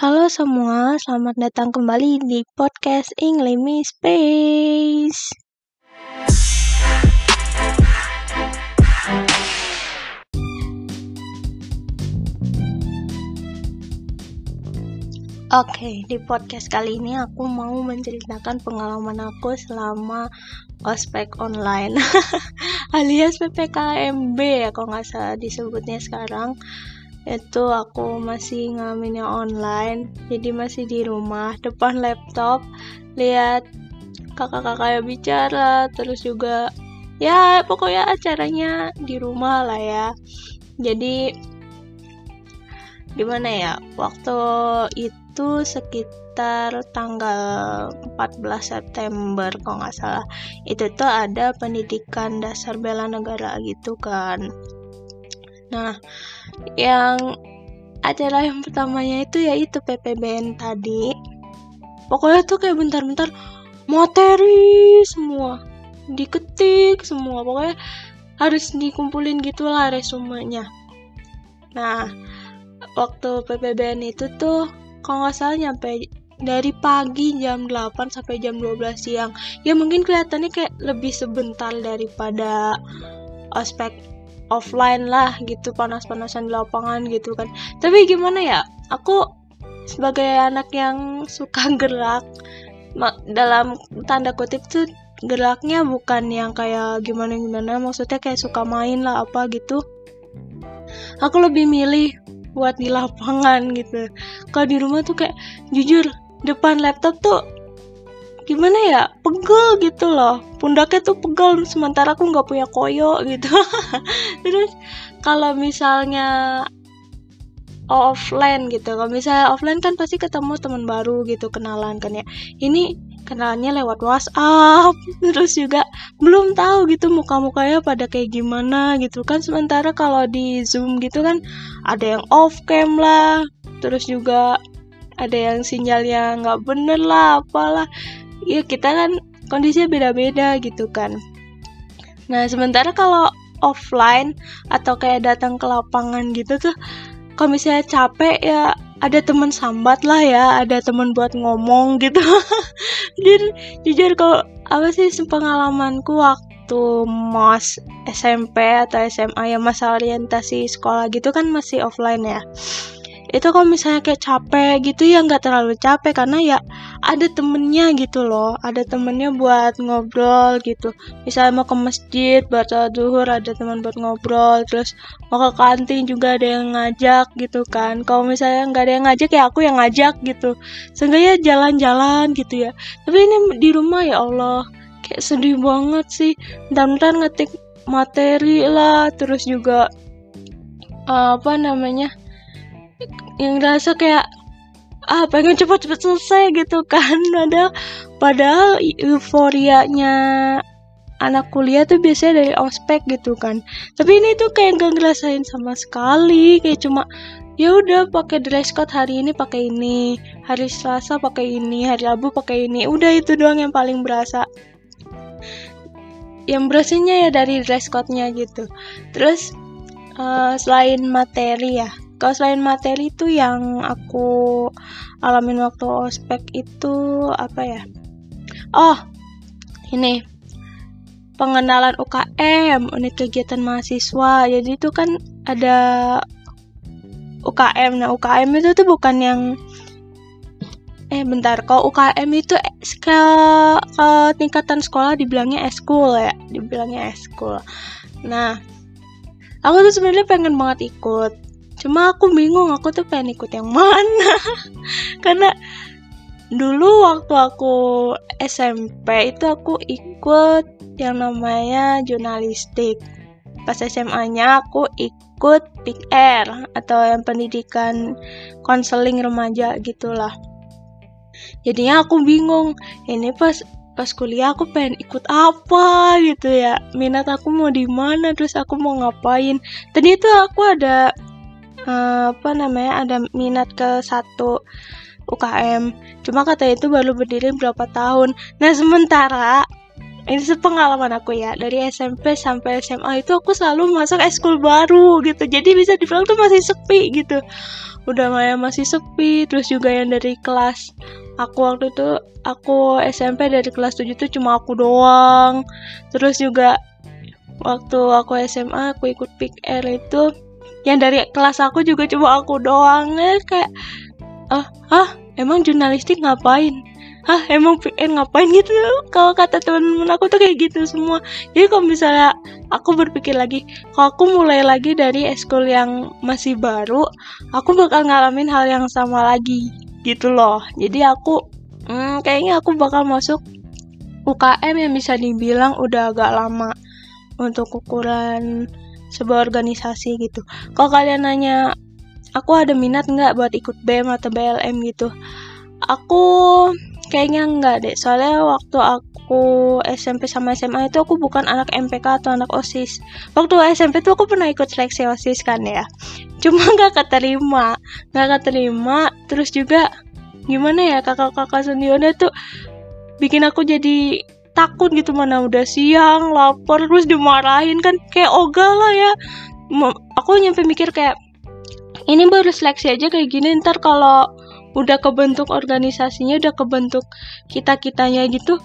Halo semua, selamat datang kembali di podcast English Space. Oke, di podcast kali ini aku mau menceritakan pengalaman aku selama ospek online alias PPKMB ya kalau nggak salah disebutnya sekarang itu aku masih ngalaminnya online jadi masih di rumah depan laptop lihat kakak-kakak yang bicara terus juga ya pokoknya acaranya di rumah lah ya. Jadi gimana ya waktu itu sekitar tanggal 14 September kalau nggak salah. Itu tuh ada pendidikan dasar bela negara gitu kan. Nah yang acara yang pertamanya itu yaitu PPBN tadi. Pokoknya tuh kayak bentar-bentar materi semua diketik semua. Pokoknya harus dikumpulin gitulah resumenya. Nah waktu PPBN itu tuh kalau nggak salah nyampe dari pagi jam 8 sampai jam 12 siang. Ya mungkin kelihatannya kayak lebih sebentar daripada ospek offline lah gitu panas-panasan di lapangan gitu kan. Tapi gimana ya aku sebagai anak yang suka gerak dalam tanda kutip tuh geraknya bukan yang kayak gimana gimana maksudnya kayak suka main lah apa gitu. Aku lebih milih buat di lapangan gitu. Kalau di rumah tuh kayak jujur depan laptop tuh gimana ya pegel gitu loh. Pundaknya tuh pegel sementara aku nggak punya koyo gitu. Terus kalau misalnya offline gitu kalau misalnya offline kan pasti ketemu teman baru gitu kenalan kan ya. Ini kenalannya lewat WhatsApp terus juga belum tahu gitu muka-mukanya pada kayak gimana gitu kan. Sementara kalau di Zoom gitu kan ada yang off cam lah terus juga ada yang sinyalnya nggak bener lah apalah ya kita kan kondisinya beda-beda gitu kan. Nah sementara kalau offline atau kayak datang ke lapangan gitu tuh kalau misalnya capek ya ada teman sambat lah ya ada teman buat ngomong gitu. Jujur jujur kalau apa sih pengalamanku waktu mas SMP atau SMA ya masa orientasi sekolah gitu kan masih offline ya itu kalau misalnya kayak capek gitu ya nggak terlalu capek karena ya ada temennya gitu loh. Ada temennya buat ngobrol gitu. Misalnya mau ke masjid baca duhur ada teman buat ngobrol. Terus mau ke kantin juga ada yang ngajak gitu kan. Kalau misalnya nggak ada yang ngajak ya aku yang ngajak gitu. Seenggaknya jalan-jalan gitu ya. Tapi ini di rumah ya Allah kayak sedih banget sih. Dan ngetik materi lah terus juga uh, apa namanya yang rasa kayak ah pengen cepet-cepet selesai gitu kan. Ada padahal euforianya anak kuliah tuh biasanya dari ospek gitu kan. Tapi ini tuh kayak gak ngerasain sama sekali. Kayak cuma ya udah pakai dress code hari ini pakai ini hari selasa pakai ini hari rabu pakai ini. Udah itu doang yang paling berasa. Yang berasanya ya dari dress code-nya gitu. Terus uh, selain materi ya kalau selain materi itu yang aku alamin waktu ospek itu apa ya? Oh ini. Pengenalan UKM unit kegiatan mahasiswa. Jadi itu kan ada UKM nah UKM itu tuh bukan yang eh bentar. Kalau UKM itu ke, ke tingkatan sekolah dibilangnya eskul ya dibilangnya eskul nah aku tuh sebenarnya pengen banget ikut cuma aku bingung aku tuh pengen ikut yang mana. Karena dulu waktu aku SMP itu aku ikut yang namanya jurnalistik. Pas SMA-nya aku ikut PR atau yang pendidikan konseling remaja gitulah. Jadinya aku bingung ini pas pas kuliah aku pengen ikut apa gitu ya? Minat aku mau di mana terus aku mau ngapain? Tadi itu aku ada uh, apa namanya ada minat ke satu UKM cuma kata itu baru berdiri berapa tahun. Nah sementara ini sepengalaman aku ya. Dari SMP sampai SMA itu aku selalu masuk eskul baru gitu. Jadi bisa dibilang tuh masih sepi gitu. Udah Maya masih sepi. Terus juga yang dari kelas aku waktu itu aku SMP dari kelas 7 tuh cuma aku doang. Terus juga waktu aku SMA aku ikut pick air itu yang dari kelas aku juga cuma aku doang. Ya kayak ah ah emang jurnalistik ngapain? Ah emang PN ngapain gitu? Kalau kata teman-teman aku tuh kayak gitu semua. Jadi kalau misalnya aku berpikir lagi kalau aku mulai lagi dari eskul yang masih baru aku bakal ngalamin hal yang sama lagi gitu loh. Jadi aku hmm, kayaknya aku bakal masuk UKM yang bisa dibilang udah agak lama untuk ukuran sebuah organisasi gitu kalau kalian nanya aku ada minat nggak buat ikut BEM atau BLM gitu aku Kayaknya enggak deh, soalnya waktu aku SMP sama SMA itu aku bukan anak MPK atau anak OSIS. Waktu SMP tuh aku pernah ikut seleksi OSIS kan ya. Cuma nggak keterima, nggak keterima. Terus juga gimana ya kakak-kakak seniornya tuh bikin aku jadi takut gitu mana udah siang lapar terus dimarahin kan kayak ogah lah ya. Aku nyampe mikir kayak ini baru seleksi aja kayak gini ntar kalau udah kebentuk organisasinya udah kebentuk kita kitanya gitu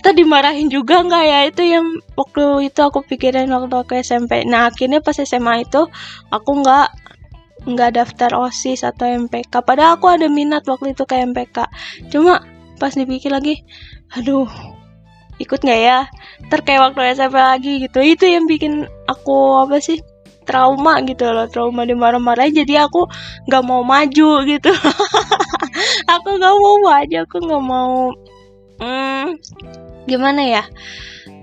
kita dimarahin juga nggak ya? Itu yang waktu itu aku pikirin waktu aku SMP nah akhirnya pas SMA itu aku nggak nggak daftar osis atau MPK padahal aku ada minat waktu itu ke MPK cuma pas dipikir lagi aduh ikut nggak ya? Terkayak waktu SMP lagi gitu. Itu yang bikin aku apa sih trauma gitu loh. Trauma dimarah-marahin. Jadi aku nggak mau maju gitu. Aku nggak mau maju. Aku nggak mau hmm, gimana ya?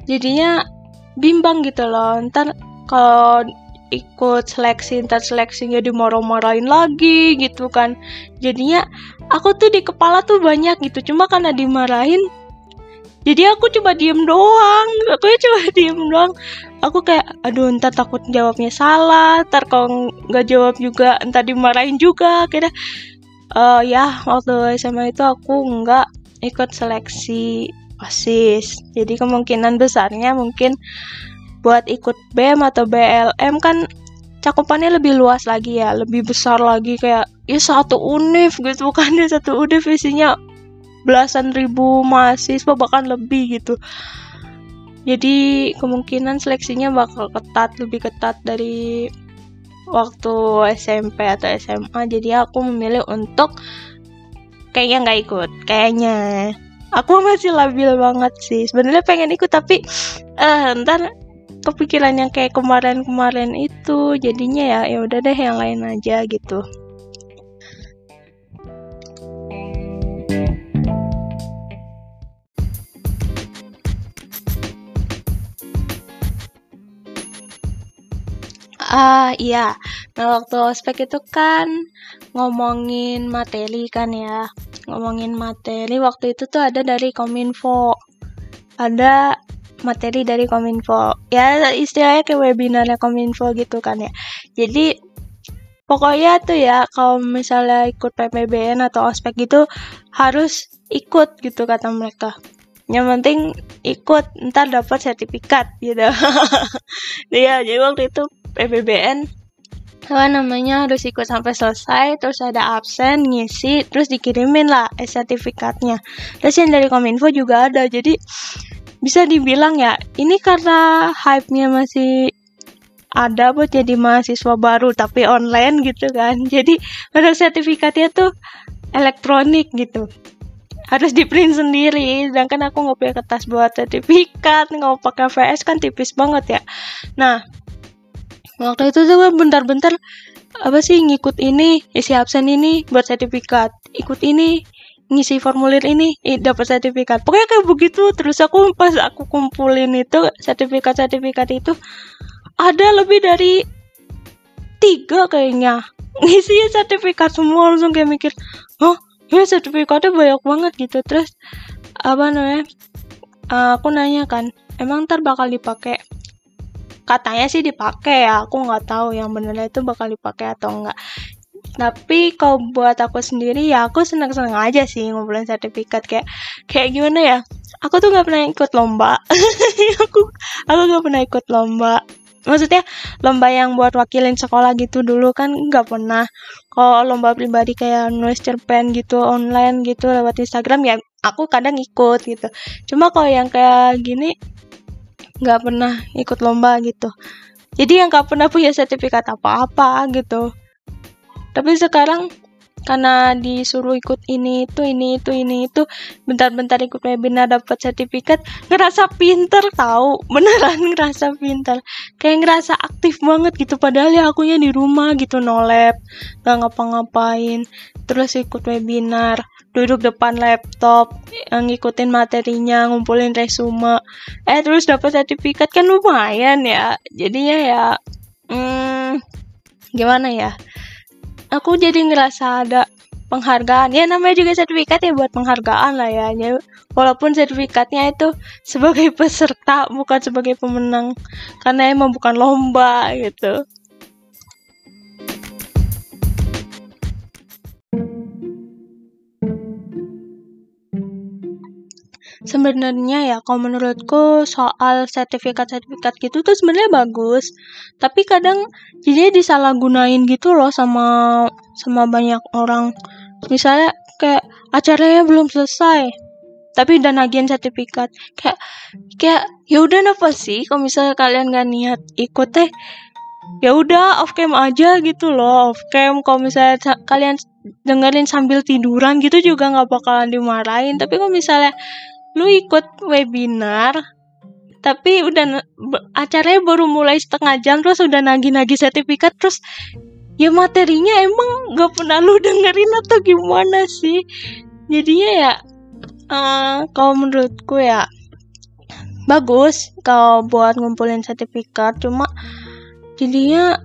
Jadinya bimbang gitu loh. Ntar kalau ikut seleksi ntar seleksinya dimarah-marahin lagi gitu kan. Jadinya aku tuh di kepala tuh banyak gitu. Cuma karena dimarahin jadi aku coba diem doang. Aku cuma diem doang. Aku kayak aduh entar takut jawabnya salah. Ntar kalau nggak jawab juga entar dimarahin juga. Kira uh, ya waktu SMA itu aku nggak ikut seleksi osis. Jadi kemungkinan besarnya mungkin buat ikut BEM atau BLM kan cakupannya lebih luas lagi ya lebih besar lagi. Kayak ya satu univ gitu. Kan ya satu univ isinya belasan ribu mahasiswa bahkan lebih gitu. Jadi kemungkinan seleksinya bakal ketat lebih ketat dari waktu SMP atau SMA jadi aku memilih untuk kayaknya nggak ikut kayaknya. Aku masih labil banget sih. Sebenarnya pengen ikut tapi uh, ntar kepikiran yang kayak kemarin-kemarin itu jadinya ya ya udah deh yang lain aja gitu Ah, iya. Nah, waktu ospek itu kan ngomongin materi kan ya. Ngomongin materi waktu itu tuh ada dari Kominfo. Ada materi dari Kominfo. Ya, istilahnya kayak webinarnya Kominfo gitu kan ya. Jadi pokoknya tuh ya kalau misalnya ikut PPBN atau ospek gitu harus ikut gitu kata mereka yang penting ikut ntar dapat sertifikat gitu iya jadi waktu itu PBBN apa namanya harus ikut sampai selesai terus ada absen ngisi terus dikirimin lah sertifikatnya. Terus yang dari kominfo juga ada jadi bisa dibilang ya ini karena hype-nya masih ada buat jadi mahasiswa baru tapi online gitu kan. Jadi pada sertifikatnya tuh elektronik gitu. Harus di print sendiri sedangkan aku nggak punya kertas buat sertifikat nggak pakai VS kan tipis banget ya. Nah waktu itu tuh bentar-bentar apa sih ngikut ini isi absen ini buat sertifikat. Ikut ini ngisi formulir ini dapat sertifikat. Pokoknya kayak begitu. Terus aku pas aku kumpulin itu sertifikat sertifikat itu ada lebih dari tiga kayaknya. Ngisi sertifikat semua langsung kayak mikir oh ya sertifikatnya banyak banget gitu. Terus apa namanya aku nanya kan emang ntar bakal dipakai katanya sih dipakai ya. Aku nggak tahu yang benernya itu bakal dipakai atau enggak tapi kalau buat aku sendiri ya aku seneng-seneng aja sih ngumpulin sertifikat. Kayak kayak gimana ya? Aku tuh nggak pernah ikut lomba. Aku aku nggak pernah ikut lomba. Maksudnya lomba yang buat wakilin sekolah gitu dulu kan nggak pernah. Kalau lomba pribadi kayak nulis cerpen gitu online gitu lewat Instagram ya aku kadang ikut gitu. Cuma kalau yang kayak gini nggak pernah ikut lomba gitu. Jadi yang nggak pernah punya sertifikat apa-apa gitu. Tapi sekarang karena disuruh ikut ini itu ini itu ini itu. Bentar-bentar ikut webinar dapat sertifikat. Ngerasa pinter tahu. Beneran ngerasa pinter. Kayak ngerasa aktif banget gitu. Padahal ya akunya di rumah gitu no lab. Gak ngapa-ngapain. Terus ikut webinar. Duduk depan laptop yang ngikutin materinya ngumpulin resume. Eh terus dapat sertifikat. Kan lumayan ya. Jadinya ya hmm, gimana ya aku jadi ngerasa ada penghargaan. Ya namanya juga sertifikat ya buat penghargaan lah ya. Walaupun sertifikatnya itu sebagai peserta bukan sebagai pemenang. Karena emang bukan lomba gitu sebenarnya ya kalau menurutku soal sertifikat-sertifikat gitu tuh sebenarnya bagus. Tapi kadang jadi disalahgunain gitu loh sama sama banyak orang. Misalnya kayak acaranya belum selesai tapi udah nagihin sertifikat. Kayak kayak ya udah apa sih kalau misalnya kalian gak niat ikut teh. Ya udah off cam aja gitu loh. Off cam kalau misalnya kalian dengerin sambil tiduran gitu juga nggak bakalan dimarahin. Tapi kalau misalnya lu ikut webinar tapi udah acaranya baru mulai setengah jam terus udah nagih-nagih sertifikat terus ya materinya emang gak pernah lu dengerin atau gimana sih? Jadinya ya uh, kalau menurutku ya bagus kalau buat ngumpulin sertifikat cuma jadinya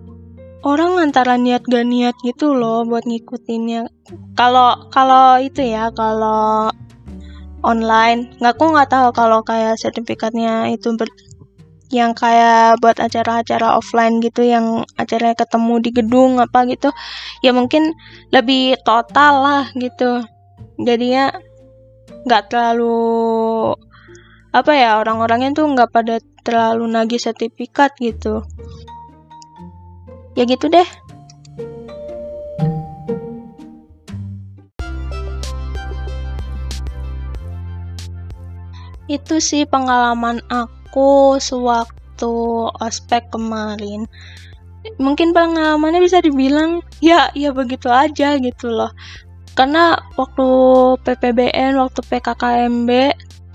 orang antara niat gak niat gitu loh buat ngikutinnya. Kalau kalau itu ya kalau online. Nggak aku nggak tahu kalau kayak sertifikatnya itu ber yang kayak buat acara-acara offline gitu yang acaranya ketemu di gedung apa gitu ya mungkin lebih total lah gitu. Jadinya nggak terlalu apa ya orang-orangnya tuh nggak pada terlalu nagih sertifikat gitu. Ya gitu deh itu sih pengalaman aku sewaktu ospek kemarin. Mungkin pengalamannya bisa dibilang ya ya begitu aja gitu loh. Karena waktu PPBN waktu PKKMB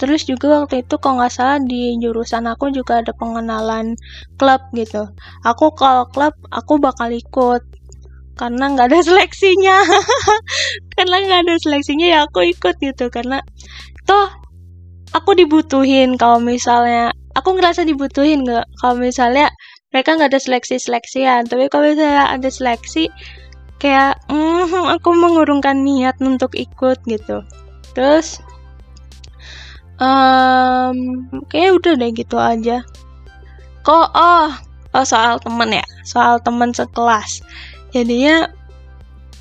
terus juga waktu itu kalau nggak salah di jurusan aku juga ada pengenalan klub gitu. Aku kalau klub aku bakal ikut. Karena nggak ada seleksinya. Karena nggak ada seleksinya ya aku ikut gitu. Karena toh aku dibutuhin kalau misalnya aku ngerasa dibutuhin nggak? Kalau misalnya mereka nggak ada seleksi seleksian tapi kalau misalnya ada seleksi kayak mm, aku mengurungkan niat untuk ikut gitu. Terus um, kayak udah deh gitu aja. Kok oh oh soal temen ya soal temen sekelas. Jadinya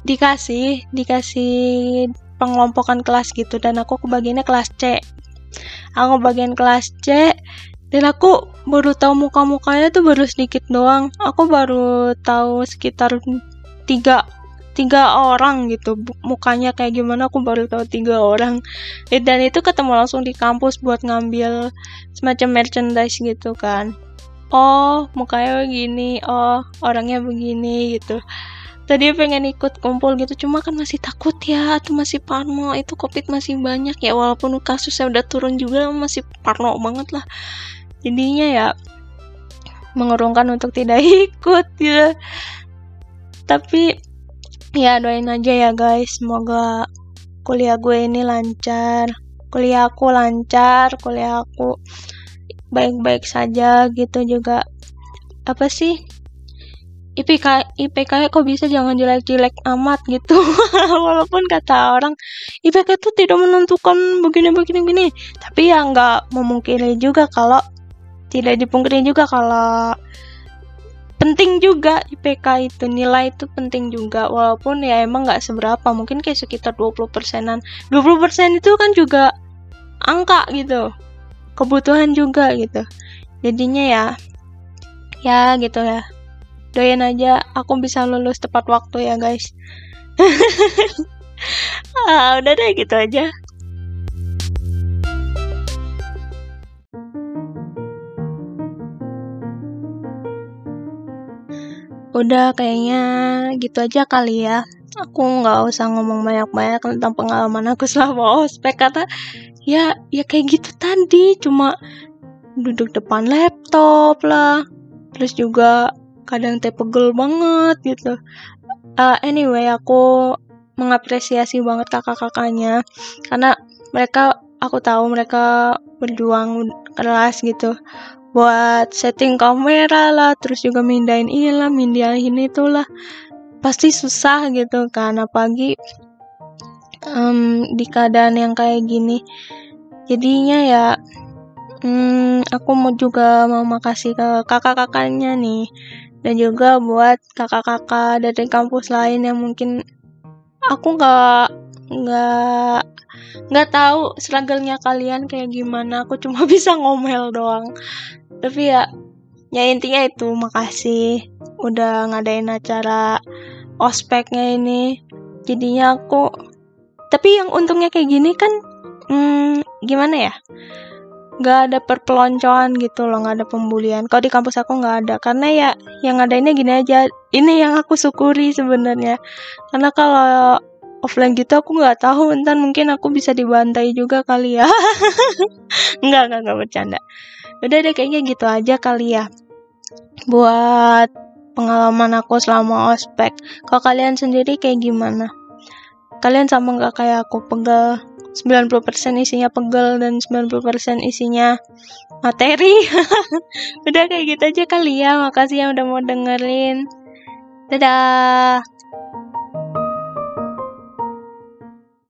dikasih dikasih pengelompokan kelas gitu dan aku kebagiannya kelas C aku bagian kelas C dan aku baru tahu muka-mukanya tuh baru sedikit doang. Aku baru tahu sekitar tiga tiga orang gitu. Mukanya kayak gimana aku baru tahu tiga orang. Dan itu ketemu langsung di kampus buat ngambil semacam merchandise gitu kan. Oh mukanya begini oh orangnya begini gitu tadi pengen ikut kumpul gitu. Cuma kan masih takut ya atau masih parno. Itu covid masih banyak ya walaupun kasusnya udah turun juga masih parno banget lah. Jadinya ya mengurungkan untuk tidak ikut ya. Tapi ya doain aja ya guys. Semoga kuliah gue ini lancar. Kuliah aku lancar kuliah aku baik-baik saja gitu juga. Apa sih IPK IPK kok bisa jangan jelek-jelek amat gitu. Walaupun kata orang IPK itu tidak menentukan begini begini begini tapi ya nggak memungkiri juga kalau tidak dipungkiri juga kalau penting juga IPK itu nilai itu penting juga. Walaupun ya emang nggak seberapa mungkin kayak sekitar 20 persenan. 20 persen itu kan juga angka gitu kebutuhan juga gitu. Jadinya ya ya gitu ya doain aja aku bisa lulus tepat waktu ya guys. Ah, udah deh gitu aja. Udah kayaknya gitu aja kali ya. Aku nggak usah ngomong banyak-banyak tentang pengalaman aku selama ospek kata ya ya kayak gitu tadi cuma duduk depan laptop lah. Terus juga kadang teh pegel banget gitu. Uh, anyway aku mengapresiasi banget kakak-kakaknya karena mereka aku tahu mereka berjuang keras gitu buat setting kamera lah terus juga mindahin inilah mindahin itulah. Pasti susah gitu kan apalagi um, di keadaan yang kayak gini. Jadinya ya um, aku mau juga mau makasih ke kakak-kakaknya nih dan juga buat kakak-kakak dari kampus lain yang mungkin aku nggak nggak nggak tahu struggle-nya kalian kayak gimana. Aku cuma bisa ngomel doang. Tapi ya ya intinya itu. Makasih udah ngadain acara ospeknya ini. Jadinya aku tapi yang untungnya kayak gini kan hmm, gimana ya nggak ada perpeloncoan gitu loh nggak ada pembulian. Kalau di kampus aku nggak ada karena ya yang ngadainnya gini aja. Ini yang aku syukuri sebenarnya. Karena kalau offline gitu aku nggak tahu entar mungkin aku bisa dibantai juga kali ya. Nggak nggak nggak bercanda. Udah deh kayaknya gitu aja kali ya. Buat pengalaman aku selama ospek. Kalau kalian sendiri kayak gimana? Kalian sama nggak kayak aku? Pegel 90% isinya pegel dan 90% isinya materi. Udah kayak gitu aja kali ya. Makasih yang udah mau dengerin. Dadah